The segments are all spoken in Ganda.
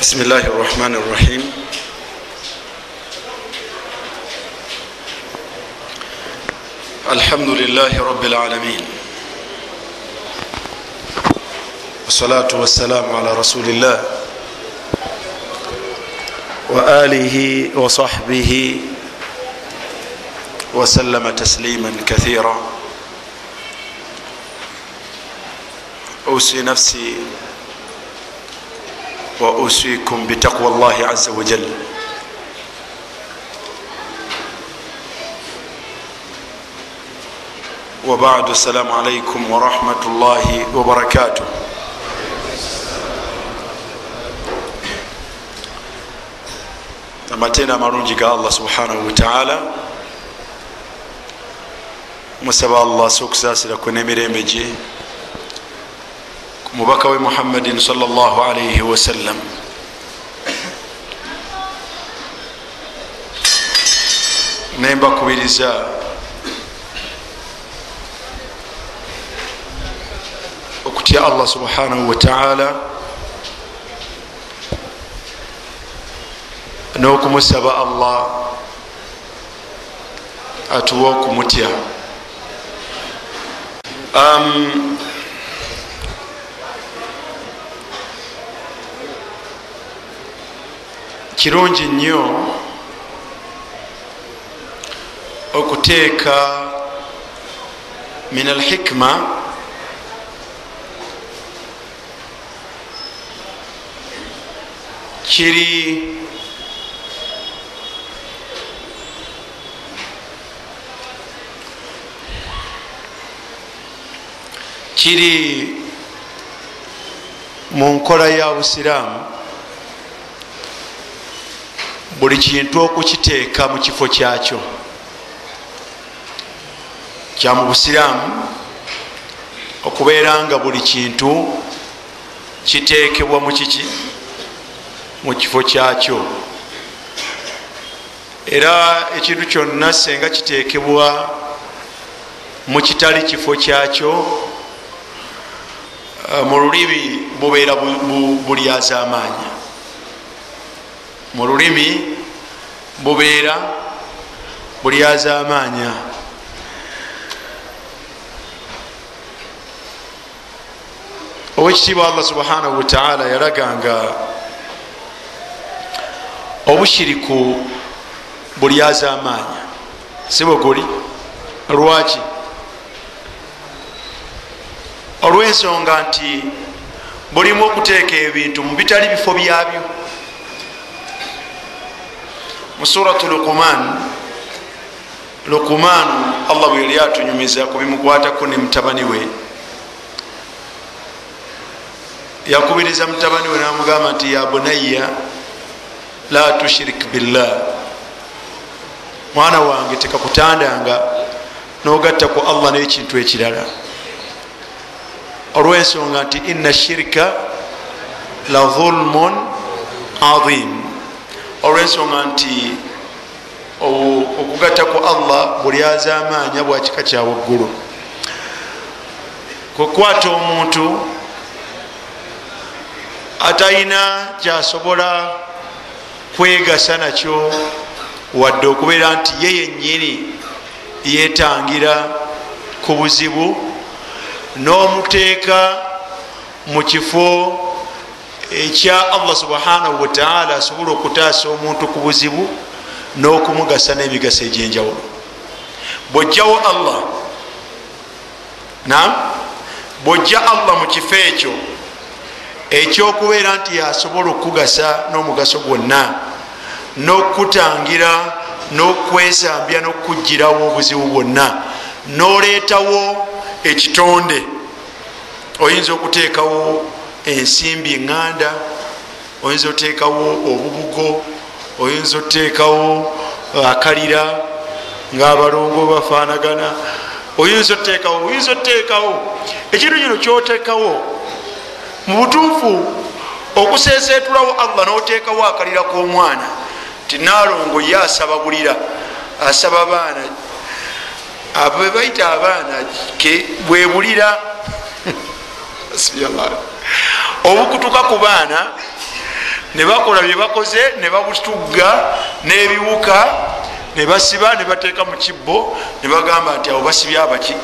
بسم الله الرحمن الرحيم الحمد لله رب العالمين والصلاة والسلام على رسول الله وآله وصحبه وسلم تسليما كثيرا أوصي نفسي واوصيكم بتقوى الله عز وجل وبعد السلام عليكم ورحمة الله وبركاته amatenda amalungi ga allah subhanahu wataala musaba allah sokusaasira kwe nemirembe gye mubaka we muhammadin salllah alaihi wasallam nembakubiriza okutya allah subhanahu wataala n'okumusaba allah. Atuwa okumutya. Um, kirungi nnyo okuteeka min alhikma kiri kiri mu nkola ya busiraamu buli kintu okukiteeka mu kifo kyakyo. Kya mu busiraamu okubeera nga buli kintu kiteekebwa mu kiki? Mu kifo kyakyo. Era ekintu kyonna senga kiteekebwa mu kitali kifo kyakyo mu lulimi bubeera bulyaza amaanyi mu lulimi bubeera bulyaza amaanya owekitiibwa allah subhanahu wataala yalaganga obushiriku bulyaza amaanya sibweguli lwaki? Olwensonga nti bulimu okuteeka ebintu mu bitali bifo byabyo mu suratu lukuman lukumanu allah bwe yali atunyumiza kubimukwatako ne mutabani we. Yakubiriza mutabani we namugamba nti ya bunaya la tushirik billah. Mwana wange tekakutandanga nogatta ku allah nekintu ekirala. Olwensonga nti ina shirika la dhulmun adhim olwensonga nti okugatta ku allah bulyaza amaanya bwakika kyawaggulu kwekwata omuntu atalina kyasobola kwegasa nakyo wadde okubeera nti ye yennyini yetangira ku buzibu n'omuteeka mu kifo ekya allah subhanahu wataala asobola okutaasa omuntu ku buzibu n'okumugasa n'emigaso egyenjawulo bwojjawo allah nam bwojja allah mu kifo ekyo ekyokubeera nti yasobola okukugasa n'omugaso gwonna n'okutangira n'okwesambya n'okugirawo obuzibu bwonna n'oleetawo ekitonde oyinza okuteekawo ensimbi eŋŋanda oyinza oteekawo obubugo oyinza oteekawo akalira ngaabalongo bafaanagana oyinza oteekawo oyinza oteekawo. Ekintu kino kyoteekawo mu butuufu okuseeseetulawo allah n'oteekawo akalira k'omwana ti naalongo ye asaba bulira asaba baana abo baita abaana bwebulira obukutuka ku baana nebakola byebakoze nebabutugga n'ebiwuka nebasiba nebateeka mu kibbo nebagamba nti abo basibye abaki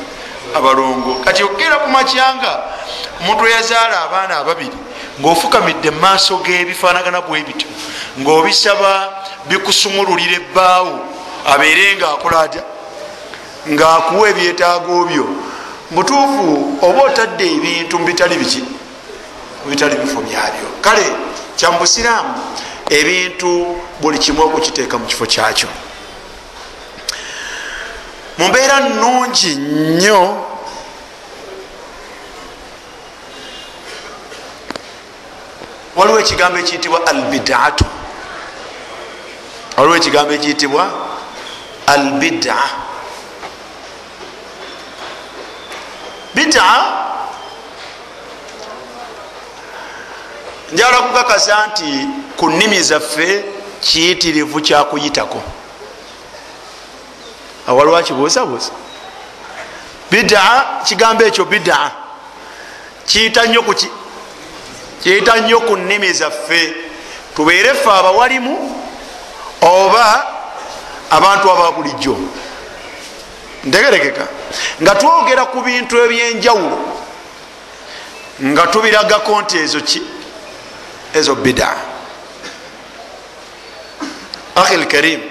abalongo. Kati okgera ku makyanga omuntu eyazaala abaana ababiri ngaofukamidde mumaaso g'ebifaanagana bwe bityo ngaobisaba bikusumululira ebbaawo abeere nga akola atya? Ngaakuwa ebyetaago byo. Mutuufu oba otadde ebintu mubitali biki mubitali bifo byabyo. Kale kyamubusiraamu ebintu buli kimu okukiteeka mu kifo kyakyo. Mumbeera nungi nnyo waliwo ekigambo ekiyitibwa albidaatu waliwo ekigambo ekiyitibwa albida. Bida njala kukakasa nti ku nnimi zaffe kiyitirivu kyakuyitako. Awaliwo akibuusabuusa bida kigambo ekyo bida. Kiyita nnyo kuki kiyita nnyo ku nnimi zaffe. Tubeere ffe abawalimu oba abantu ababulijjo ntegerekeka. Nga twogera ku bintu ebyenjawulo nga tubiragako nti ezo ezo bida ahi lkarim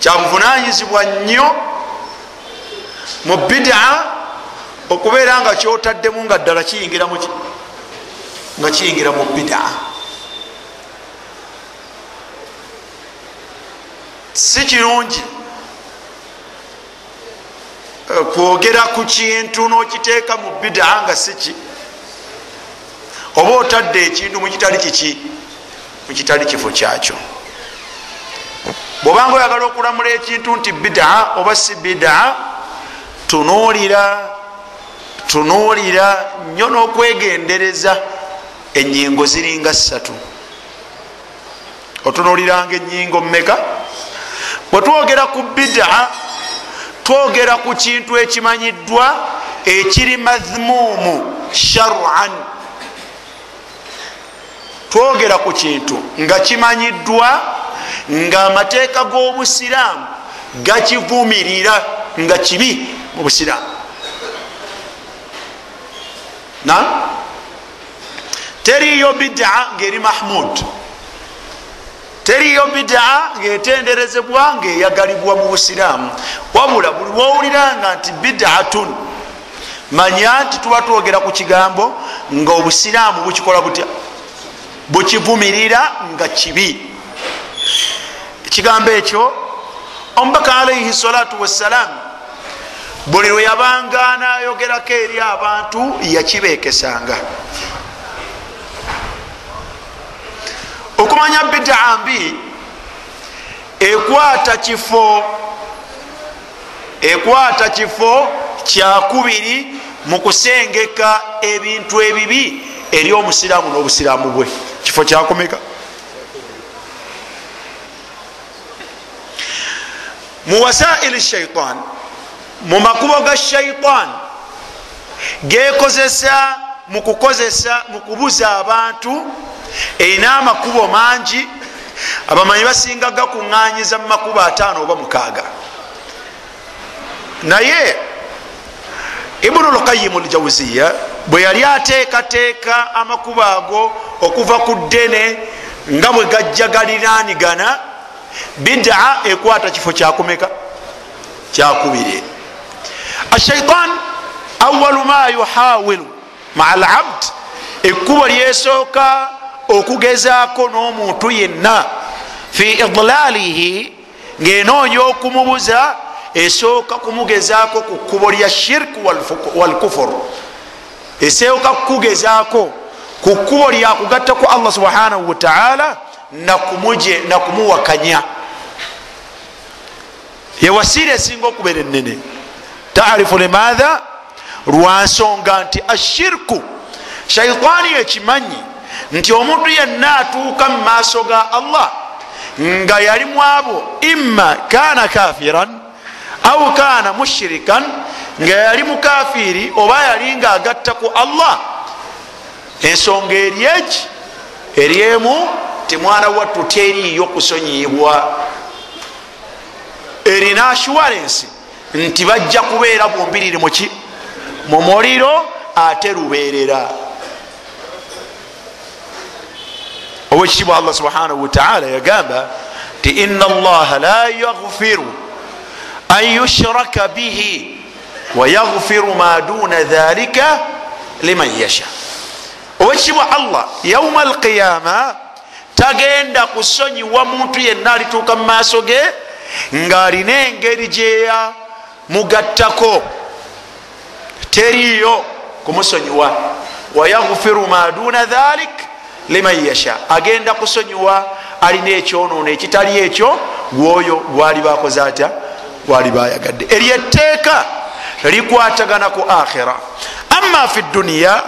kyabuvunanyizibwa nnyo mu bida okubeera nga kyotaddemu nga ddala nga kiyingira mu bida si kirungi kwogera ku kintu nokiteeka mu bida nga siki oba otadde ekintu mukitali kiki? Mukitali kifo kyakyo. Bwobanga oyagala okulamula ekintu nti bida oba si bida tunuulira tunuulira nnyo n'okwegendereza enyingo ziringa ssatu. Otunuuliranga enyingo mmeka? Bwe twogera ku bida twogera ku kintu ekimanyiddwa ekiri madhmuumu sharan twogera ku kintu nga kimanyiddwa nga amateeka g'obusiraamu gakivumirira nga kibi mu busiraamu. Na? Teriyo bida ngaeri mahmud. Teriyo bida ngaetenderezebwa ngaeyagalibwa mu busiraamu. Wabula buli wowuliranga nti bidatun manya nti tuba twogera ku kigambo nga obusiraamu bukikola butya bukivumirira nga kibi. Ekigambo ekyo omubaka alaihi salatu wassalaamu buli lwe yabanga nayogerako eri abantu yakibekesanga okumanya bidaa mbi ekwata kifo ekwata kifo kyakubiri mu kusengeka ebintu ebibi eri omusiraamu n'obusiraamu bwe kifo kyakomeka mu wasaili shaitan. Mu makubo ga shaitan. Gekozesa mu kukozesa mu kubuza abantu. Erina amakubo mangi. Abamanyi basinga gakuŋŋanyiza mu makubo ataano oba mukaaga. Naye ibunu lkayimu ljawuziya bwe yali ateekateeka amakubo ago okuva ku ddene nga bwe gajja galiranigana bidaa ekwata kifo kyakumeka kyakubiri ashaitan awalu ma yuhawilu maa labd ekkubo lyesooka okugezaako n'omuntu yenna. Fi idlalihi ngaenoonya okumubuza esooka kumugezaako ku kkubo lya shirku walkufur esooka kukugezaako ku kkubo lyakugatta ku allah subhanahu wataala nakumuwakanya yewasiira esinga okubeera enene tarifu limaatha lwansonga nti ashirku. Shaitaani ekimanyi nti omuntu yenna atuuka mu maaso ga allah nga yali mu abo imma kana kafiran au kana mushirikan nga yali mukafiri oba yali nga agatta ku allah. Ensonga eri eki? Eryemu ti mwana wattu teriyo kusonyibwa erina assuwarensi nti bajja kubeera bumbiriri muki mu muliro ate lubeerera. Owekitibwa allah subhanahu wataala yagamba ti ina allaha la yaghfiru an yushraka bihi wayaghfiru ma duna dhalika liman yasha owekitibwa allah yauma alqiyama tagenda kusonyiwa muntu yenna alituuka mu maaso ge ng'alina engeri gyeya mugattako. Teriyo kumusonyiwa. Wayaghfiru ma duna dhalik liman yasha. Agenda kusonyiwa alina ekyonoono ekitali ekyo gwoyo gwali bakoze atya? Gwali bayagadde eryo etteeka likwatagana ku akhira. Ama fi duniya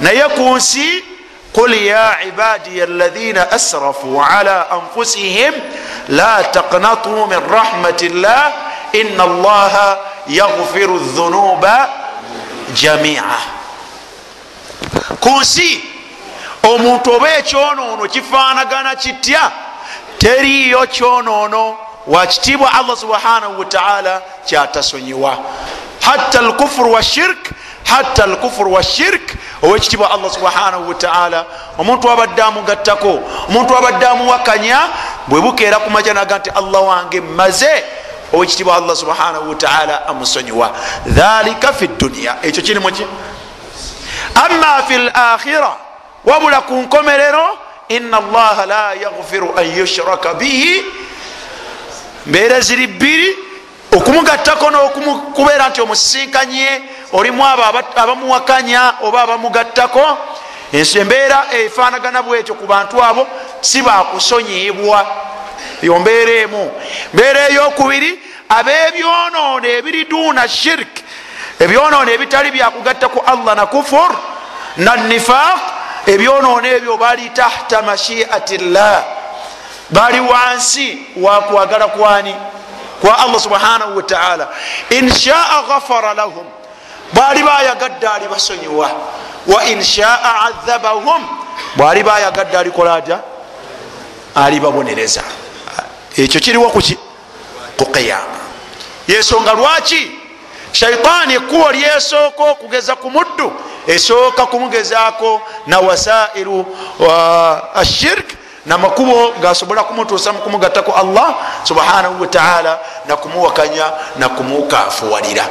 naye ku nsi qul ya ibadiya alladhina asrafu ala anfusihim la taqnatu min rahmati llah ina allaha yaghfiru dhunuba jamia. Ku nsi omuntu oba ekyonoono kifaanagana kitya teriyo kyonoono wakitiibwa allah subhanahu wataala kyatasonyiwa hatta lkufuru washirk hatta lkufuru washirk owekitiibwa allah subhanahu wataala omuntu abadde amugattako omuntu abadde amuwakanya bwe bukeera kumaja naga nti allah wange maze owekitiibwa allah subhanahu wataala amusonyiwa. Dhalika fi dduniya ekyo kirimuki ama fi lakhira wabula ku nkomerero ina allaha la yaghfiru an yushraka bihi. Mbeera ziri bbiri okumugattako nokubeera nti omusisinkanye olimu abo abamuwakanya oba abamugattako embeera efaanagana bwetyo ku bantu abo si bakusonyibwa yo mbeera emu. Mbeera eyokubiri ab'ebyonoono ebiri duuna shirk ebyonoono ebitali byakugatta ku allah na kufur na nifaq ebyonoono ebyo bali tahta mashiati llah bali wansi wakwagala kwani kwa allah subhanahu wataala inshaa ghafara lahum bwali bayagadde ali basonyiwa wa inshaa adhabahum bwali bayagadde alikola atya alibabonereza ekyo kiriwo kuki ku qiyama. Yensonga lwaki? Shaitaani ekkubo lyesooka okugeza ku muddu esooka kumugezaako na wasairu ashirk namakubo gasobola kumutuusa mukumugattako allah subhanahu wataala nakumuwakanya nakumukafuwalira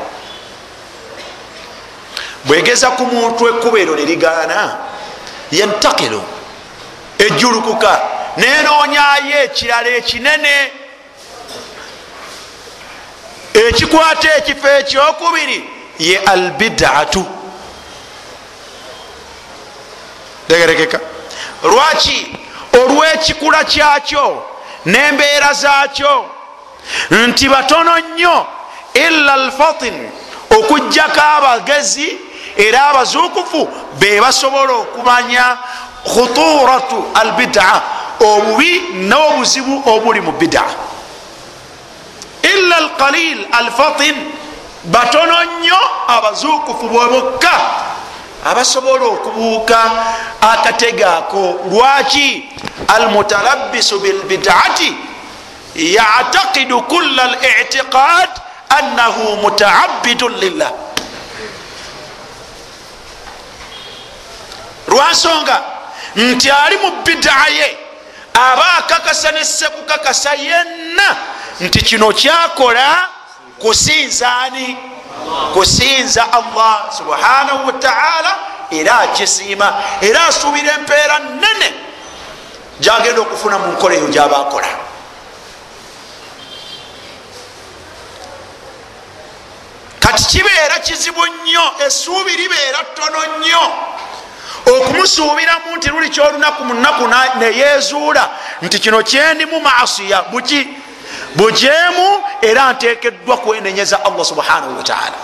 bwegeza ku muntu ekkubo ero nerigaana yantakiru ejjulukuka nenoonyayo ekirala ekinene. Ekikwata ekifo ekyokubiri ye albidatu. Tegerekeka. Lwaki olw'ekikula kyakyo n'embeera zaakyo. Nti batono nnyo illa alfatin okugjako abagezi era abazuukufu be basobola okumanya khuturatu albida obubi n'obuzibu obuli mu bida. Illa alqalil alfatin batono nnyo abazuukufu bwebokka abasobola okubuuka akatega ako lwaki almutalabisu bilbidaati yactaqidu kula lictiqad annahu mutaabidun lillah? Lwansonga nti ali mu bidaa ye aba akakasa nesekukakasa yenna nti kino kyakola kusinzaani kusinza allah subhanahu wataala era akisiima era asuubira empeera nene gyagenda okufuna mu nkola eyo gyabakola kati kibeera kizibu nnyo essuubi libeera ttono nnyo. Okumusuubiramu nti luli kyolunaku mu nnaku neyeezuula nti kino kyendimu maasiya buki bujeemu era ntekeddwa kwenenyeza allah subhanahu wataala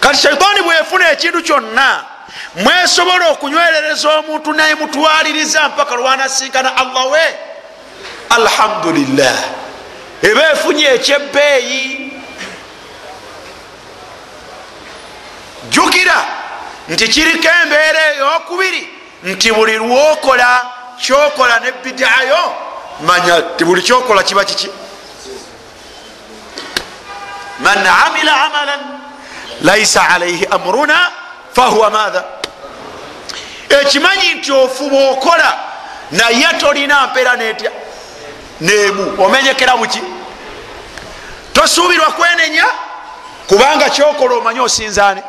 kati shaitaani bwefuna ekintu kyonna mwesobola okunywerereza omuntu naye mutwaliriza mpaka lwanasinkana allah we? Alhamdulillah. Eba efunye ekyebbeeyi. Jukira nti kiriko embeera eyokubiri nti buli lwokola kyokola ne bidayo manya ti buli kyokola kiba kiki? Man amila amalan laisa alaihi amruna fahuwa maatha ekimanyi nti ofuba okola naye tolina mpeera netya? Nemu. Omenyekera muki tosuubirwa kwenenya? Kubanga kyokola omanye osinzaani.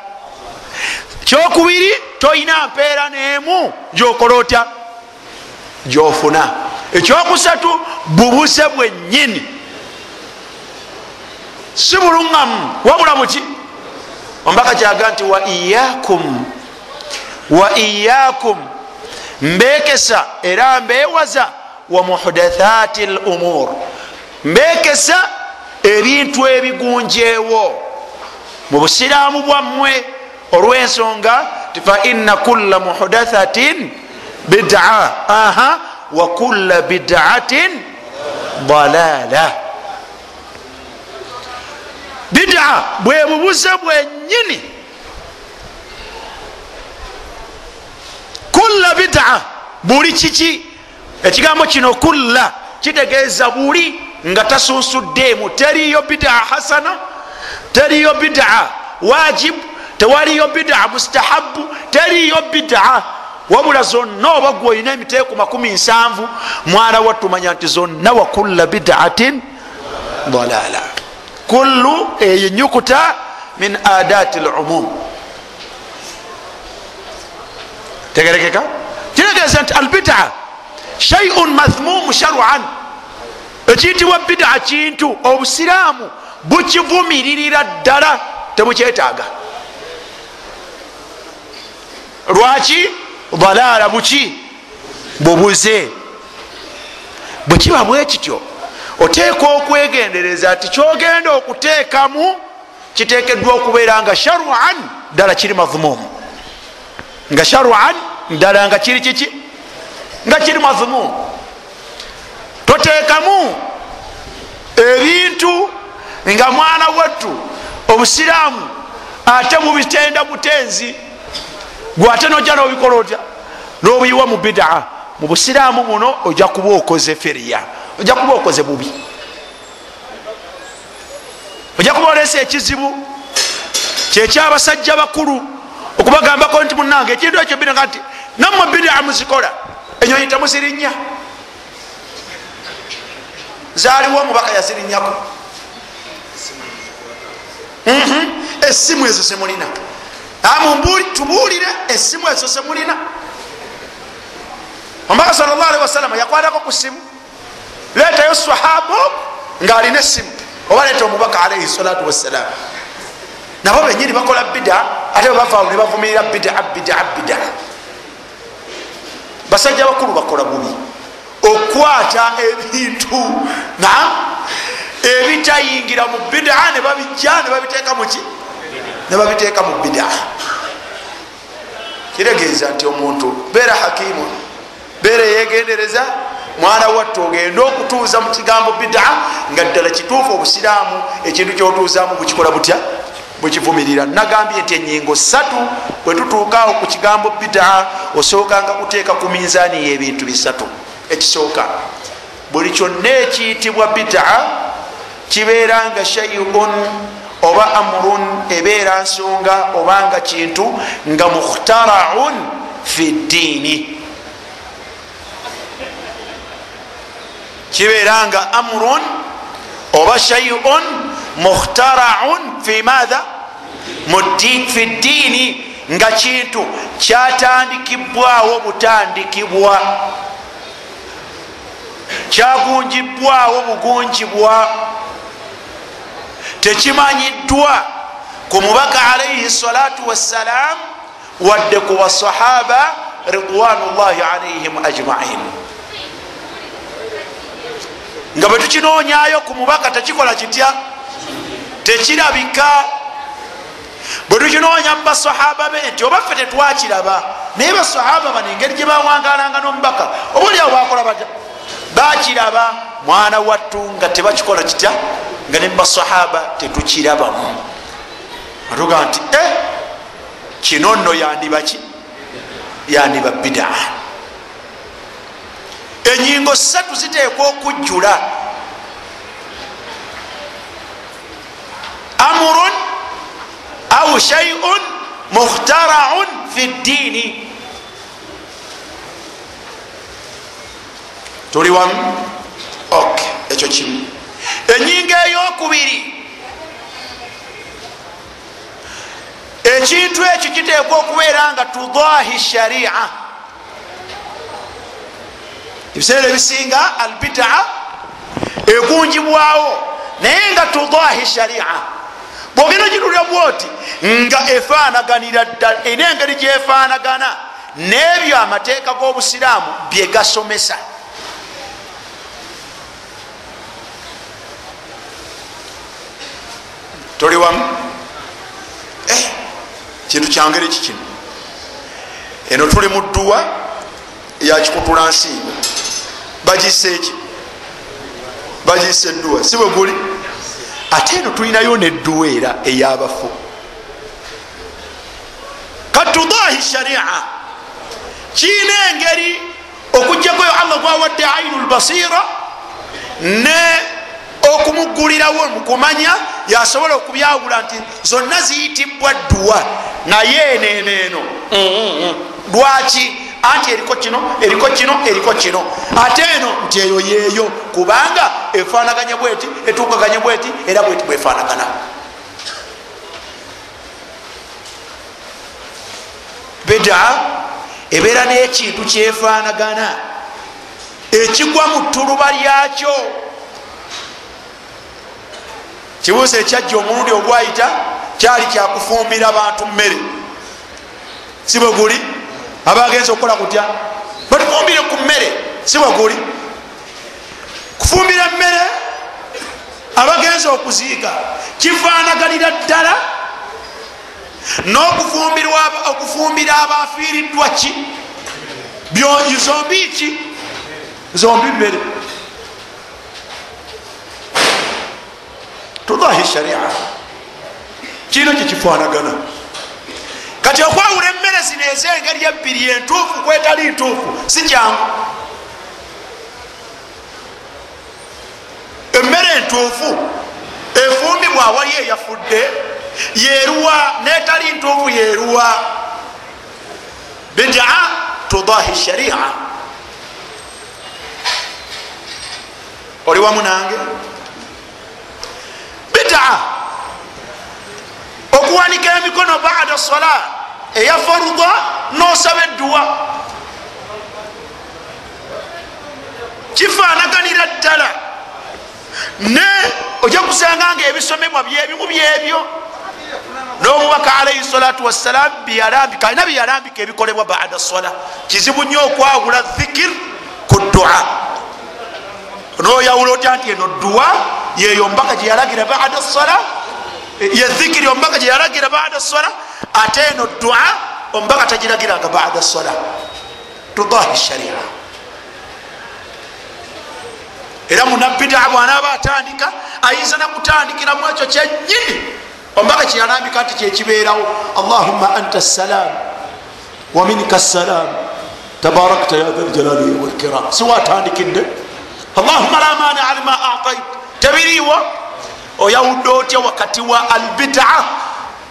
Kyokubiri tolina mpeera nemu gyokola otya gyofuna. Ekyokusatu bubuze bwennyini. Si buluŋŋamu wabula muki ombaka kyaga nti wa iyakum wa iyakum mbekesa era mbewaza wa muhdathati l umur. Mbekesa ebintu ebigunjeewo mu busiraamu bwammwe olw'ensonga ti fa inna kulla muhdathatin bida aha. Wa kulla bidatin dalala bida bwe bubuze bwennyini. Kulla bida buli kiki? Ekigambo kino kulla kitegeeza buli nga tasunsuddemu teriyo bida hasana teriyo bida wajibu tewaliyo bida mustahabu? Teriyo bida wabula zonna oba gwe olina emiteeko makumi nsanvu mwana wattumanya nti zonna wa kulla bidatin dalala. Kullu eyo nyukuta min adati lumum tegerekeka? Kiregeeza nti albida shaiun mathmumu sharuan ekiyitibwa bida kintu obusiraamu bukivumiririra ddala tebukyetaaga. Lwaki dalaala buki bubuze bwekiba bwekityo oteeka okwegendereza ti kyogenda okuteekamu kiteekeddwa okubeera nga sharuan ddala kiri mathumumu nga sharuan ddala nga kiri kiki? Nga kiri mathumumu toteekamu ebintu nga mwana wattu obusiraamu ate mubitenda butenzi gwe ate nojja nobikola otya? Nobuyiwa mu bidaa mu busiraamu muno ojja kuba okoze feriya. Ojja kuba okoze bubi. Ojja kuba olesa ekizibu kyekyabasajja bakulu okubagambako nti munange ekintu ekyo binaga nti nammwe bidaa muzikola. Enyonyi temuzirinya zaaliwo omubaka yazirinyako. Esimu ezo semulina tubuulire esimu ezo semulina. Omubaka sal llah alihi wasalama yakwatako ku simu. Leetayo sahabu ngaalina esimu. Oba leeta omubaka alaihi salatu wassalam nabo benyini bakola bida ate bebavaawo ne bavumirira bida bida bida. Basajja bakulu bakola bubi. Okwata ebintu na ebitayingira mu bida ne babijja ne babiteeka muki ne babiteeka mu bida. Kiregeeza nti omuntu beera hakimu beera yegendereza mwana watte ogenda okutuuza mu kigambo bida nga ddala kituufu obusiraamu ekintu kyotuuzaamu bukikola butya? Bwekivumirira nagambye nti enyingo satu bwetutuukaawo ku kigambo bida osookanga kuteeka ku minzaani y'ebintu bisatu. Ekisooka buli kyonna ekiyitibwa bida kibeera nga shaiun oba amurun ebeera nsonga obanga kintu nga mukhtaraun fi ddiini. Kibeera nga amurun oba shaiun mukhtaraun fi maatha fi ddiini nga kintu kyatandikibwawo butandikibwa. Kyagunjibwawo bugunjibwa tekimanyiddwa ku mubaka alaihi salatu wassalam wadde ku basahaba ridwanullahi alaihim ajmain. Nga bwe tukinonyayo ku mubaka tekikola kitya? Tekirabika. Bwe tukinonya mu basahaba be nti obaffe tetwakiraba. Naye basahaba bano engeri gye bawangalanga n'omubaka obaoliawo bakola batya? Bakiraba mwana wattu nga tebakikola kitya? Nga ne mubasahaba tetukirabamu atuga nti e kino nno yandibaki yandiba bidaa enyingo satu ziteekwa okujjula. Amurun au shaiun mukhtaraun fi ddiini tuli wamu ok ekyo kimu. Enyingo eyokubiri. Ekintu ekyo kiteekwa okubeera nga tudahi sharia. Ebiseera ebisinga albidaa ekunjibwawo naye nga tudahi sharia. Bwogenda girulya bwoti nga efanaganira ddala era engeri gyefanagana n'ebyo amateeka g'obusiraamu byegasomesa toli wamu kintu kyangeri kikino eno tuli mu dduwa yakikutula nsinga bagise eki bagise edduwa. Si bwe guli? Ate eno tulinayo nedduwa era eyabafu katudahi sharia. Kiina engeri okujjakoyo allah gwawadde ainu lbasira ne okumugulirawo mukumanya yasobola okubyawula nti zonna ziyitibwa dduwa. Naye eneneeno lwaki? Anti eriko kino eriko kino eriko kino. Ate eno nti eyo yeeyo. Kubanga efanaganye bweti etukaganye bweti era bweti bwefanagana bida ebeera n'ekintu kyefanagana ekigwa mu ttuluba lyakyo kibuuzo ekyajja omulundi ogwayita kyali kyakufumbira bantu mmere. Si bwe guli? Abagenza okukola kutya? Batufumbire ku mmere. Si bwe guli? Kufumbira mmere abagenza okuziiga kifanaganira ddala n'okufumbira abafiiriddwa ki? Zombi ki? Zombi mmere tudahi sharia. Kino kyekifanagana kati okwawula emmere zino ezengeri ebbiri entuufu kwetali ntuufu si kyangu. Emmere entuufu efumbibwa awali eyafudde yeruwa netali ntuufu yeruwa bidaa tudahi sharia. Oli wamu nange bidaa okuwanika emikono bada sola eya faruda nosaba edduwa kifanaganira ddala. Ne ojja kusanga nga ebisomebwa byebimu byebyo. N'omubaka alaihi salatu wassalam byeyalambika alina byeyalambika ebikolebwa bada sola kizibu nnyo okwawula dhikir ku dua noyawula otya nti eno dua yeyo mbaka gyeyalagira bada sola yedhikiri ombaka gyeyalagira bada sola ate eno dua ombaka tagiragiranga bada sola tudahi sharia. Era munabbidaa bwanaaba atandika ayinza nakutandikiramu ekyo kyenyini ombaka kyeyalambika nti kyekibeerawo allahumma anta salam waminka salam tabarakta ya dha ljalali walkiram siwatandikidde allahumma la mani alima atait. Tebiriiwo oyawudde otya wakati wa albidaa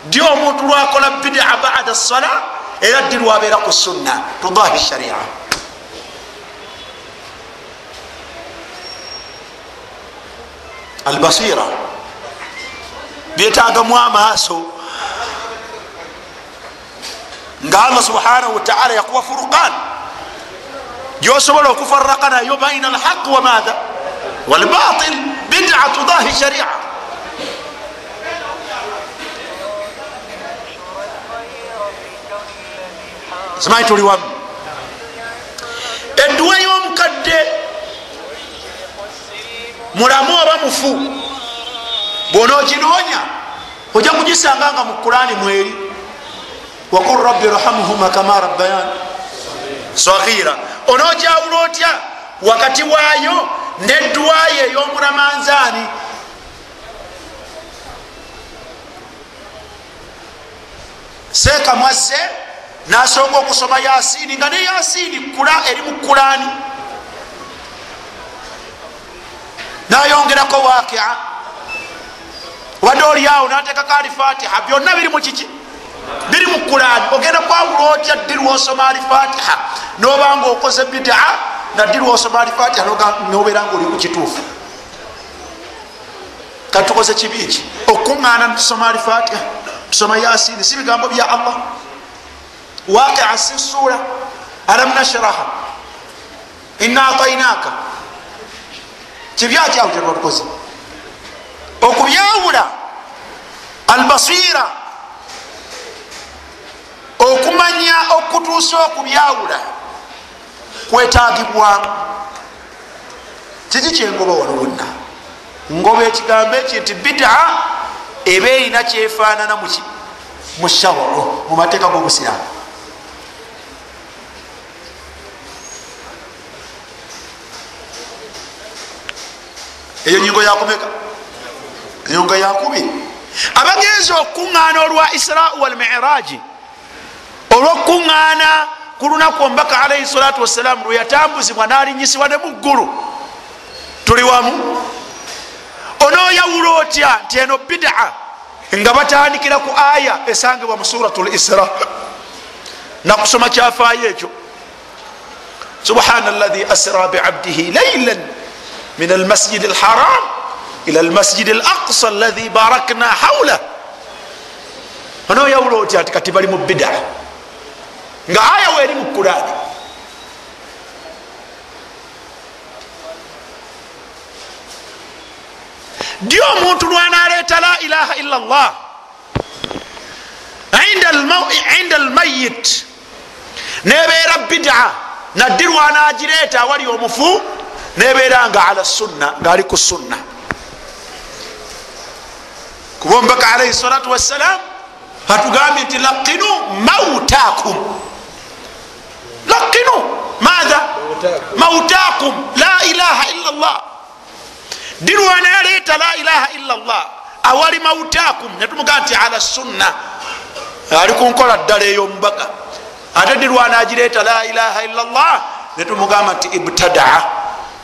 ddi omuntu lwakola bidaa bada sala era ddi lwabeera ku sunna? Tudahi sharia. Albasira. Byetagamu amaaso. Nga allah subhanahu wataala yakuwa furqan gyosobola okufaraka nayo baina alhaq wamatha walbatil bidaa tudahi sharia simanyi tuli wamu edduwa y'omukadde mulamu oba mufu bwona oginoonya ojja kugisanga nga mu kurani mweri wakul rabbi rahamuhuma kama rabbayan saghira onoojawula otya wakati waayo nedduwayo ey'omulamanzaani. Seeka mwazze nasonga okusoma yasiini nga ne yasiini kula eri mu kulani nayongerako wakia wadde oliawo natekako alifatiha byonna biri mu kiki biri mu kulani ogenda kwawula otya ddi lwosoma alifatiha nobanga okoze bidaa naddi lwosoma alifatiha nobeera nga oli ku kituufu. Katukoze kibi ki? Okuŋŋaana tusoma alifatiha tusoma yasini si bigambo bya allah. Wakia si sura alam nashraha. Ina atainaka kibyakyawo kyetwatukoze okubyawula. Albasira okumanya okutuusa okubyawula kwetagibwamu kiki kyengoba wano wonna? Ngoba ekigambo eki nti bidaa eba erina kyefaanana mu shawaro mu mateeka g'obusiraamu. Eyo nyingo yakumeka enyonga yakubiri abagenzi okuŋŋaana olwa israa walmiraji olwokuŋŋaana ku lunaku omubaka alaihi salatu wassalaamu lwe yatambuzibwa n'alinyisibwa ne mu ggulu. Tuli wamu? Onoyawula otya nti eno bidaa nga batandikira ku aya esangibwa mu suratu lisra nakusoma kyafaayo ekyo. Subhana allahi asra biabdihi lailan min almasjid alharam ila almasjid alaqsa allahi barakna haula onoyawula otya nti kati bali mu bidaa nga aya weeri mu kurani ddi omuntu lwanaleeta la ilaha illa llah inda almayit nebeera bida. Naddi lwanagireeta awali omufu nebeera nga ala sunna ngaali ku sunna. Kuba omubaka alaihi salatu wassalam atugambye nti laqinu mautakum laqinu maatha mautakum la ilaha illa llah dirwana yaleeta la ilaha illa llah awali mautakum netumugaa nti ala sunna ali kunkola ddala ey'omubaka ate dirwana agireeta la ilaha illa llah netumugamba nti ibtadaa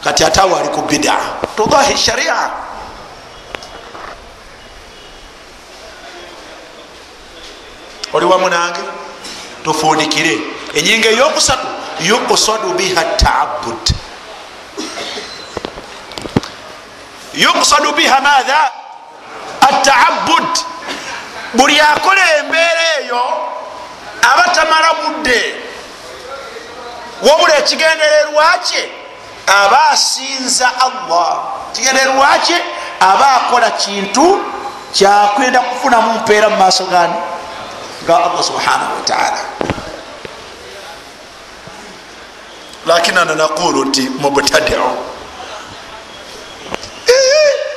kati ate awo ali ku bidaa tudahi sharia oli wamu nange tufundikire enyinga eyokusatu yukusadu biha taabud. Yuksadu biha matha ataabud buli akola embeera eyo aba tamala budde wabula ekigendererwakye aba asinza allah. Ekigendererwakye aba akola kintu kyakwenda kufunamu mpeera mu maaso gani ga allah subhanahu wataala lakin ana naqulu nti mubtadiu.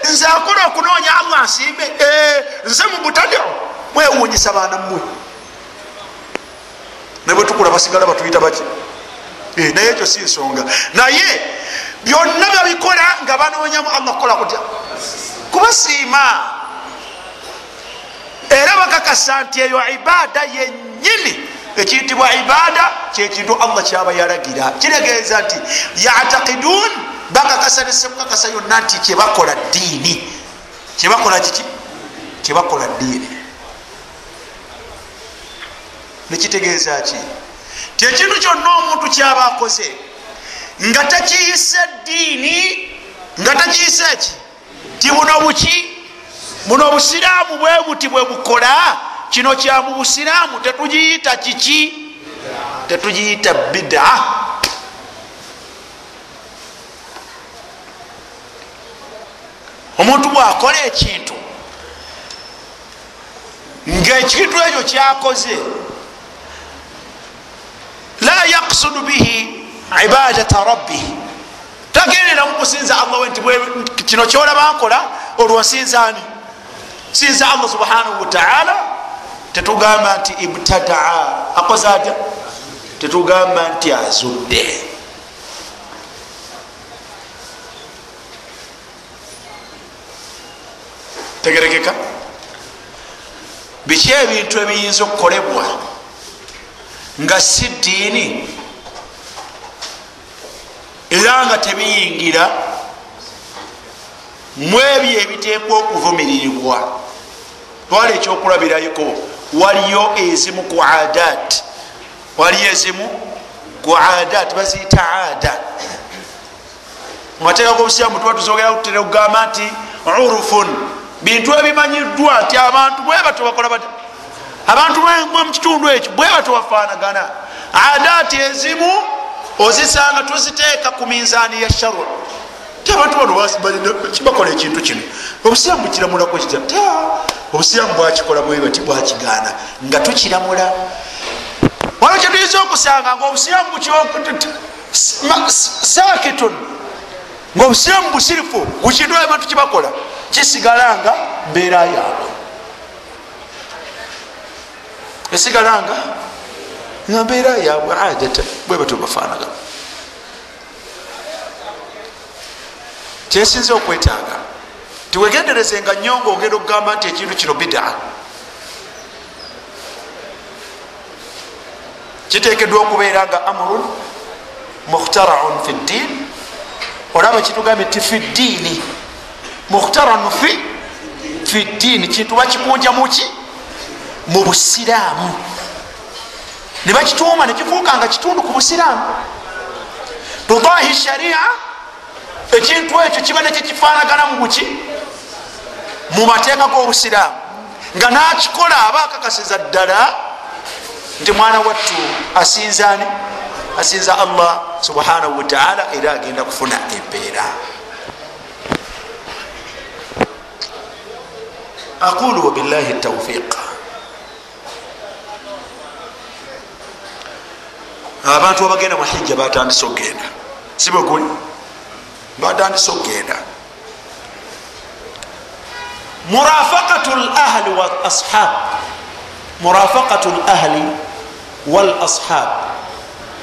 Nze akola okunoonya allah nsimbe nze mubutadeo mwewunyisa baana mmwe. Nebwetukula basigala batuyita baki? Naye ekyo si nsonga. Naye byonna byabikola nga banoonyamu allah kukola kutya? Kubasiima. Era bakakasa nti eyo ibaada yenyini ekiyitibwa ibaada kyekintu allah kyaba yalagira. Kiregeeza nti yatakidun bakakasa nesekukakasa yonna nti kyebakola diini kyebakola kiki? Kyebakola diini nekitegeeza ki? Ti ekintu kyonna omuntu kyaba akoze nga takiyise diini nga takiyise ki? Ti buno buki? Buno busiraamu bwe buti bwe bukola kino kya mu busiraamu? Tetugiyita kiki? Tetugiyita bidaa omuntu bwakola ekintu ngaekintu ekyo kyakoze la yaksudu bihi ibadata rabbih tagendera mukusinza allah we nti kino kyolaba nkola olwo nsinzaani sinza allah subhanahu wataala tetugamba nti ibtadaa akoze atya? Tetugamba nti azudde. Tegerekeka? Biki ebintu ebiyinza okukolebwa nga si ddiini? Era nga tebiyingira mu ebyo ebiteekwa okuvumiririrwa. Twala ekyokulabirayiko waliyo ezimu ku adat. Waliyo ezimu ku adat baziyita ada mumateeka gobusiramu tuba tuzogera kutera okugamba nti urufun. Bintu ebimanyiddwa nti abantu bwebato bakola bat abantu mukitundu ekyo bwebato bafaanagana. Adati ezimu ozisanga tuziteeka ku minzaani ya sharu ti abantu bano kibakola ekintu kino? Obusiramu bukiramulako kita ta obusiramu bwakikola bwebati bwakigaana nga tukiramula. Waliwo kyetuyinza okusanga nga obusiramu sakitun nga obusiramu busirifu bukintu abantu kibakola kisigala nga mbeera yaabwe. Esigala nga mbeera yaabwe. Adata bwebato bafaanaga kyesinza okwetaaga tiwegenderezenga nnyo nga ogenda okugamba nti ekintu kino bidaa kiteekeddwa okubeera nga amurun mukhtaraun fi ddiin olaba kitugambye ti fi ddiini mukhtaranu fi fi ddiini kintu bakikunja muki mu busiraamu. Ne bakituuma nekifuuka nga kitundu ku busiraamu. Tudahi sharia ekintu ekyo kiba nekyekifaanagana mu buki? Mu mateeka g'obusiraamu. Nga nakikola aba akakasiza ddala nti mwana wattu asinzaani asinza allah subhanahu wataala era agenda kufuna empeera. Aqulu wabillahi taufiq abantu abagenda muhijja batandise okgenda. Sibweguli batandise okgenda murafaqatu lahli walashab murafaqatu lahli walashab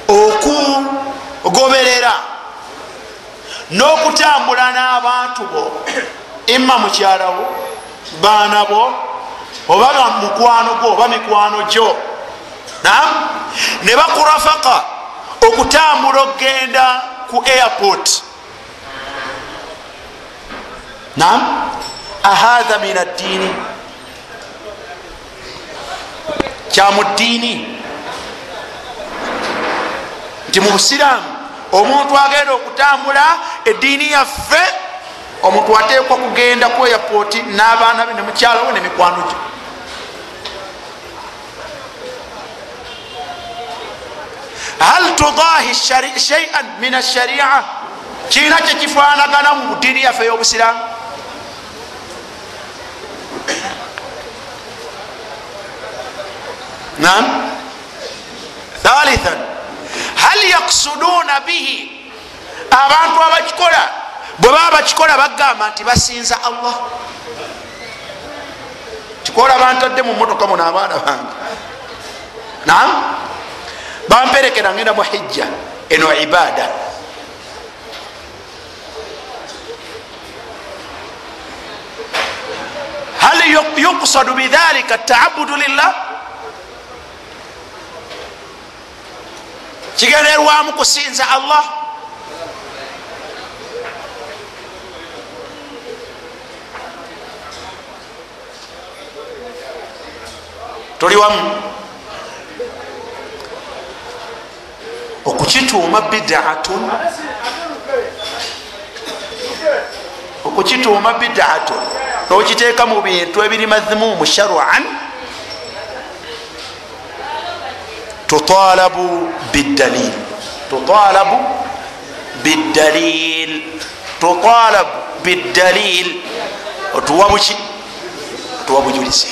okugoberera n'okutambula n'abantu bo. Imma mukyalawo baana bo oba mukwano gwo oba mikwano gyo. Nam ne bakurafaka okutambula okgenda ku airport nam ahatha min addiini kyamu ddiini nti mu busiraamu omuntu agenda okutambula eddiini yaffe omuntu ateekwa kugenda ku airpoti n'abaana be nemukyalawo nemikwano gye. Hal tudahi shaian min asharia kiina kyekifanagana mu ddiini yaffe ey'obusiraamu nam thalithan hal yaksuduuna bihi abantu abakikola bwe baba bakikola bagamba nti basinza allah. kikola bantadde mu motoka muno abaana bange. Nam bamperekera ngenda mu hijja eno ibada hal yuqsadu bidhalika taabudu lillah kigenderwamu kusinza allah. Tuli wamu. Okukituuma bidaatun okukituuma bidaatun nokiteeka mu bintu ebiri madhumumu sharuan tutalabu bidalil tutalabu bidalil tutalabu bidalil otuwa buki otuwa bujulizi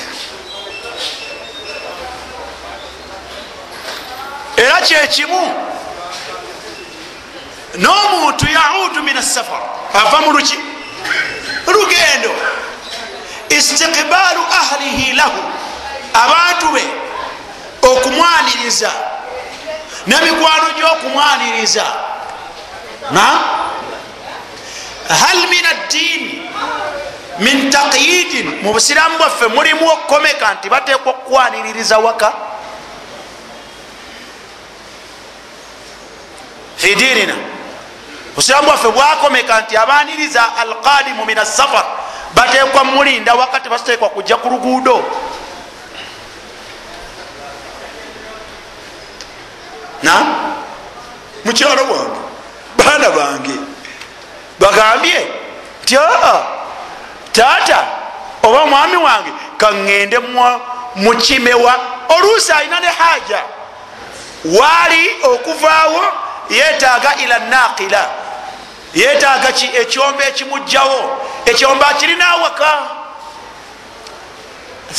era kyekimu n'omuntu yaudu min asafar ava mu luki lugendo istiqbaalu ahlihi lahu abantu be okumwaniriza. Nemikwano gyokumwaniriza. Na? Hal min addiini min taqyidin mu busiramu bwaffe mulimu okukomeka nti bateekwa okukwaniririza waka? Fi dinina busiramu bwaffe bwakomeka nti abaniriza alqadimu min asafar bateekwa mulinda wakati basiteekwa kujja ku luguudo na? Mukyalo bwange baana bange bagambye nti aa taata oba mwami wange kaŋŋende mukimewa oluusi alina ne haja waali okuvaawo yetaaga ila naqila yetaaga ki ekyombo ekimugjawo ekyombo akirina awaka.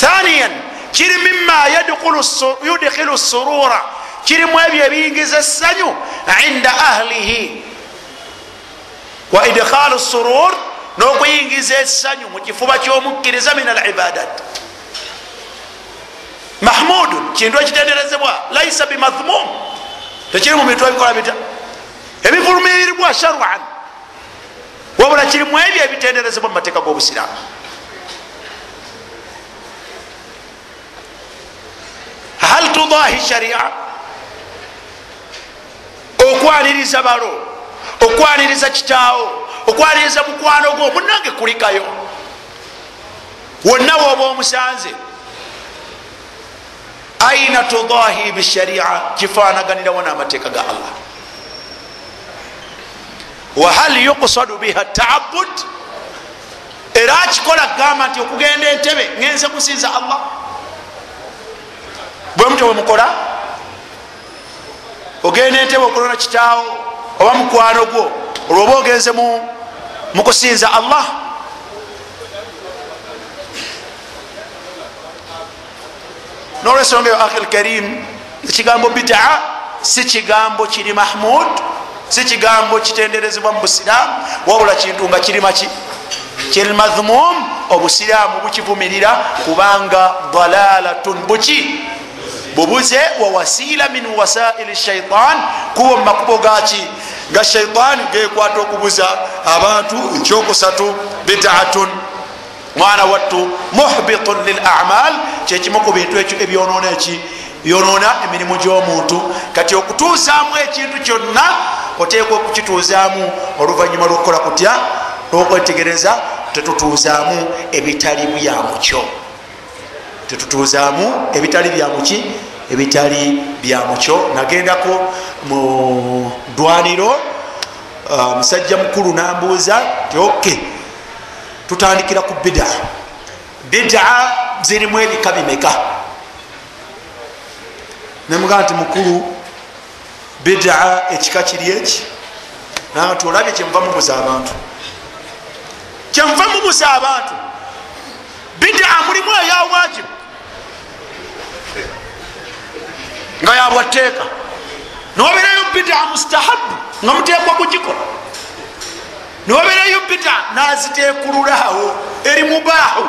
Thaniyan kiri mima yudkhilu surura kirimu ebyo ebiyingiza essanyu inda ahlihi. Wa idkhalu surur n'okuyingiza essanyu mu kifuba ky'omukkiriza min al ibadat. Mahmudun kintu ekitenderezebwa laisa bimathmum tekiri mu bintu ebikola bita ebivulumiriribwa sharan. Wabula kirimu ebyo ebitenderezebwa mu mateeka g'obusiraamu. Hal tudahi sharia okwaniriza balo okwaniriza kitaawo okwaniriza mukwano gwo munange kulikayo. Wonna woba omusanze aina tudahi bisharia kifanaganirawo n'amateeka ga allah. Wahal yuqsadu biha taabud era akikola kugamba nti okugenda entebe ngenze kusinza allah. Bwe mutyo bwe mukola ogenda entebe okulona kitaawo oba mukwano gwo olwoba ogenze mukusinza allah. Nolwensonga eyo akhi lkarim ekigambo bidaa si kigambo kiri mahmud si kigambo kitenderezebwa mu busiraamu wabula kintu nga kirimaki kiri mathmum obusiraamu bukivumirira kubanga dalalatun buki bubuze wa wasila min wasaili shaitan kuba mumakubo gaki nga shaitan gekwata okubuza abantu ekyokusatu bidaatun mwana wattu muhbitun lil amal. Kyekimu ku bintu ekyo ebyonona eki byonona emirimu gy'omuntu kati okutuuzaamu ekintu kyonna oteekwa okukituuzaamu oluvanyuma lwokukola kutya lwokwetegereza tetutuuzaamu ebitali byamukyo tetutuuzaamu ebitali byamuki ebitali byamukyo nagendako mu dwaniro musajja mukulu nambuuza ti oke tutandikira ku bida. Bida zirimu ebika bimeka? Nemugaa nti mukulu bida ekika kiri eki? Nati olabye kyenva mubuza abantu. Kyenva mubuza abantu bida mulimu eyawajibu nga yabwateeka niwaberayo bida mustahabu nga muteekwa kugikola niwaberayo bida nazitekululaawo eri mubaahu.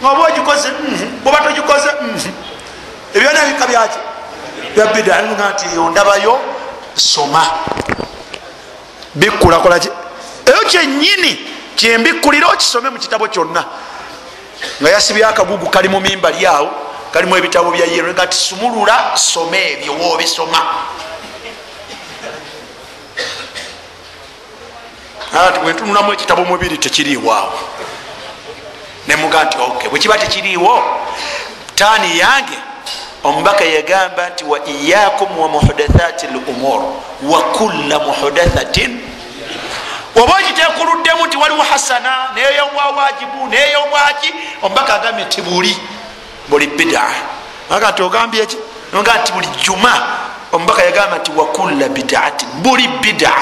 Nga oba ogikoze oba togikoze ebyona ebika byaki bya bida nga nti ondabayo soma. Bikkulakolaki eyo kyenyini kyembikkulira okisome mu kitabo kyonna nga yasibya akagugu kali mu mimbali awo kalimu ebitabo bya yero nga tisumulula soma ebyo woobisoma ati bwentunulamu ekitabo mubiri tekiriiwaawo. Nemuga nti ok bwekiba tekiriiwo taani yange? Omubaka yagamba nti wa iyakum wa muhdathati lumur wa kulla muhdathatin oba okiteekuluddemu nti waliwo hasana neyobwa wajibu neyobwaki omubaka agambye nti buli bida. Aga nti ogambye eki noga nti buli juma omubaka yagamba nti wakulla bidaatin buli bida.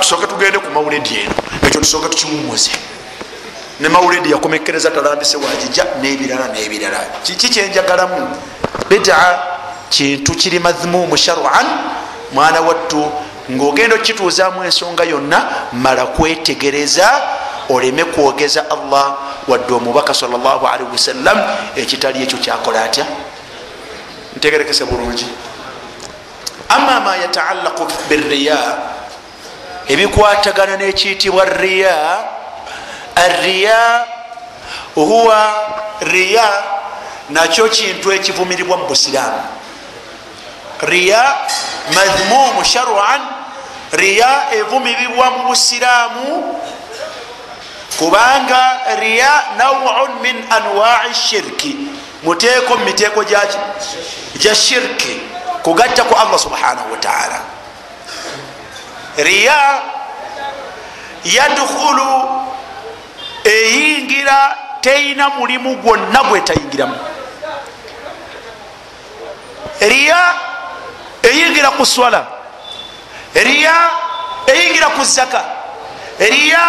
Tusooke tugende ku mawuledi eno ekyo tusooke tukiwumuze ne mawuledi yakomekereza talambise wagija nebirala nebirala. Kiki kyenjagalamu? Bida kintu kiri madhmumu sharan mwana wattu ngaogenda okituuzamu ensonga yonna mala kwetegereza oleme kwogeza allah wadde omubaka salllahalihi wasallam ekitali ekyo kyakola atya? Ntegerekese bulungi. Ama ma yataallaqu biriya ebikwatagana nekiyitibwa riya arriya huwa riya nakyo kintu ekivumiribwa mu busiraamu. Riya madhmumu sharan riya evumiribwa mu busiraamu kubanga riya nawun min anwai shirki. Muteeko mumiteeko gya shirki kugatta ku allah subhanahu wataala riya yadkhulu eyingira teina mulimu gwonna gwetayingiramu riya eyingira ku swala riya eyingira ku zaka. Riya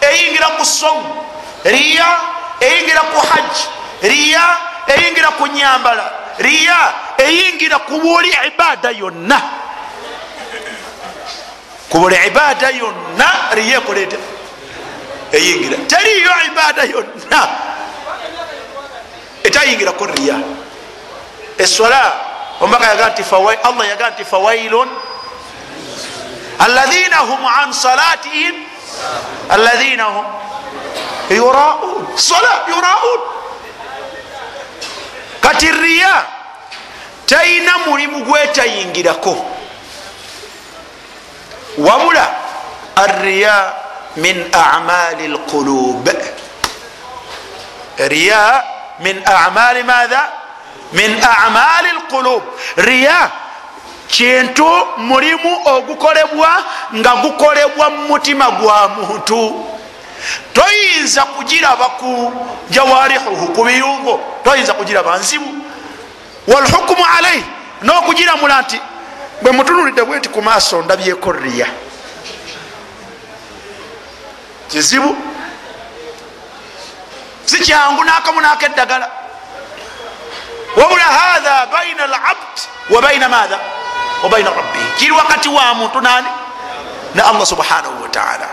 eyingira ku somu riya eyingira ku hajji riya eyingira ku nyambala. Riya eyingira ku buli ibada yonna. Ku buli ibada yonna riya ekoleta eyingira. Teriyo ibada yonna. Etayingirako riya. Esola omubaka yaga nti allah yaga nti fawailun alaina hum an salatihim alaina hum yuraun sola yuraun kati riya talina mulimu gwetayingirako wabula arriya min amali lqulub riya min amali madha? Min amali lqulub riya kintu mulimu ogukolebwa nga gukolebwa mu mutima gwa muntu. Toyinza kugiraba ku jawarihuhu ku biyungo toyinza kugiraba nzibu. Walhukumu alaihi n'okugiramula nti bwe mutunulidde bwe nti ku maaso ndabyeko riya kizibu? Si kyangu nakamu nakeddagala. Wabula hatha baina labd wa baina madha wa baina rabbihi kiri wakati wa muntu nani? Ne allah subhanahu wataala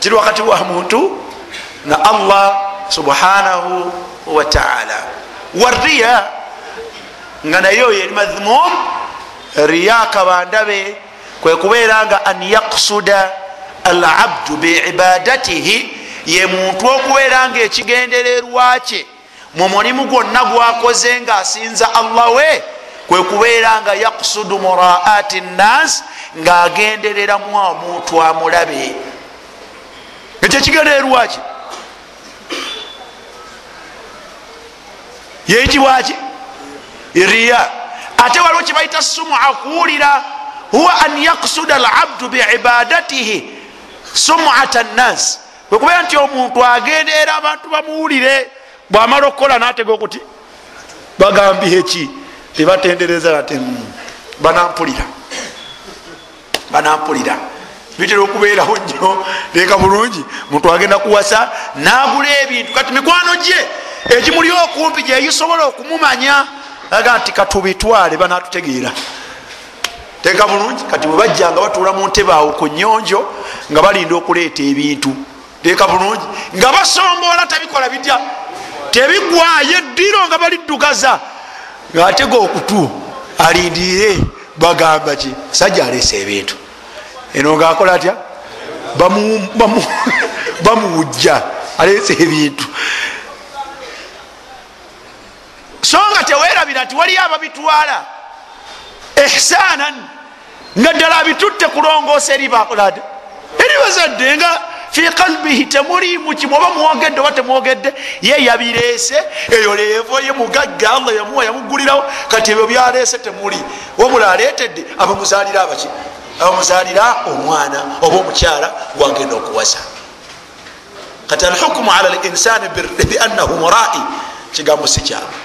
kiri wakati wa muntu na allah subhanahu wataala wariya nga nayo yeri madhmum riya kabandabe kwekubeera nga an yaksuda alabdu biibadatihi ye muntu okubeera nga ekigendererwa kye mu mulimu gwonna gwakoze nga asinza allah we kwekubeera nga yaksudu muraati nnas ngaagendereramu omuntu amulabe. Ekyo ekigendererwa kye yeyitibwaki riya. Ate waliwo kyebaita sumua kuwulira huwa an yaksuda alabdu biibadatihi sumata nnas. Kwekubeera nti omuntu agendeera abantu bamuwulire bwamala okukola natega okuti bagambye eki tebatendereza nati banampulira. Banampulira. Bitera okubeerawo nnyo. Leka bulungi muntu agenda kuwasa nagula ebintu. Kati mikwano gye ekimuli okumpi gyeyisobola okumumanya aga nti katubitwale banatutegeera. Teka bulungi kati bwe bajjanga batuula mu ntebe awo ku nyonjo nga balinda okuleeta ebintu. Teka bulungi nga basomboola tabikola bitya tebigwayo eddiro nga baliddugaza. Ngaatega okutu alindire bagamba ki? Sajja aleesa ebintu. Eno ngaakola atya? Bamuwujja aleesa ebintu. So nga tewerabira nti waliyo ababitwala ihsanan nga ddala abitutte kulongoosa eri bakolade eri bazadde nga fi kalbihi temulimu kimu oba mwogedde oba temwogedde ye yabireese eyo leevo ye mugagga allah yamuwa yamugulirawo. Kati ebyo byaleese temuli. Wabula aleetedde abamuzaalira abaki abamuzaalira omwana oba omukyala gwagenda okuwasa. Kati alhukumu ala linsani biannahu murai. Kigambo si kyabe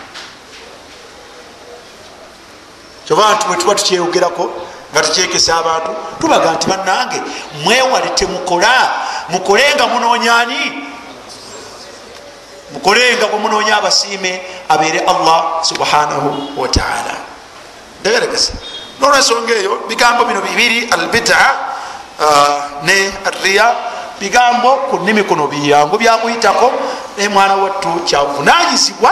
kyova nti bwetuba tukyeyogerako nga tukyekesa abantu tubaga nti bannange mwewale temukola. Mukolenga munonyani mukolenga bwemunoonya abasiime abeere allah subhanahu wataala ndegeregesa nolwensonga eyo bigambo bino bibiri albida ne riya bigambo ku nnimi kuno byangu byakuyitako naye mwana wattu kyavunanyizibwa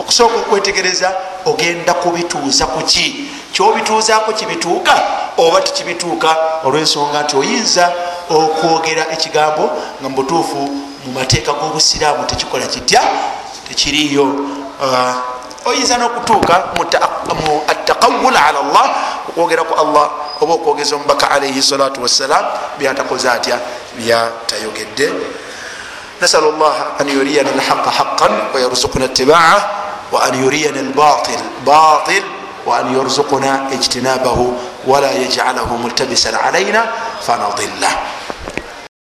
okusooka okwetegereza ogenda kubituuza kuki kyobituuzaako kibituuka oba tekibituuka olwensonga nti oyinza okwogera ekigambo nga mubutuufu mu mateeka g'obusiraamu tekikola kitya? Tekiriiyo. Ah, oyinza n'okutuuka mu attakawul ala llah okwogera ku allah oba okwogeza omubaka alaihi salatu wassalam byatakoze atya? Byatayogedde. Nasal llah an yuriyana alhaqa haqan wayarzuquna ittibaah wa an yuriyana albatil batil وأن يرزقنا اجتنابه ولا يجعله ملتبسا علينا فنضله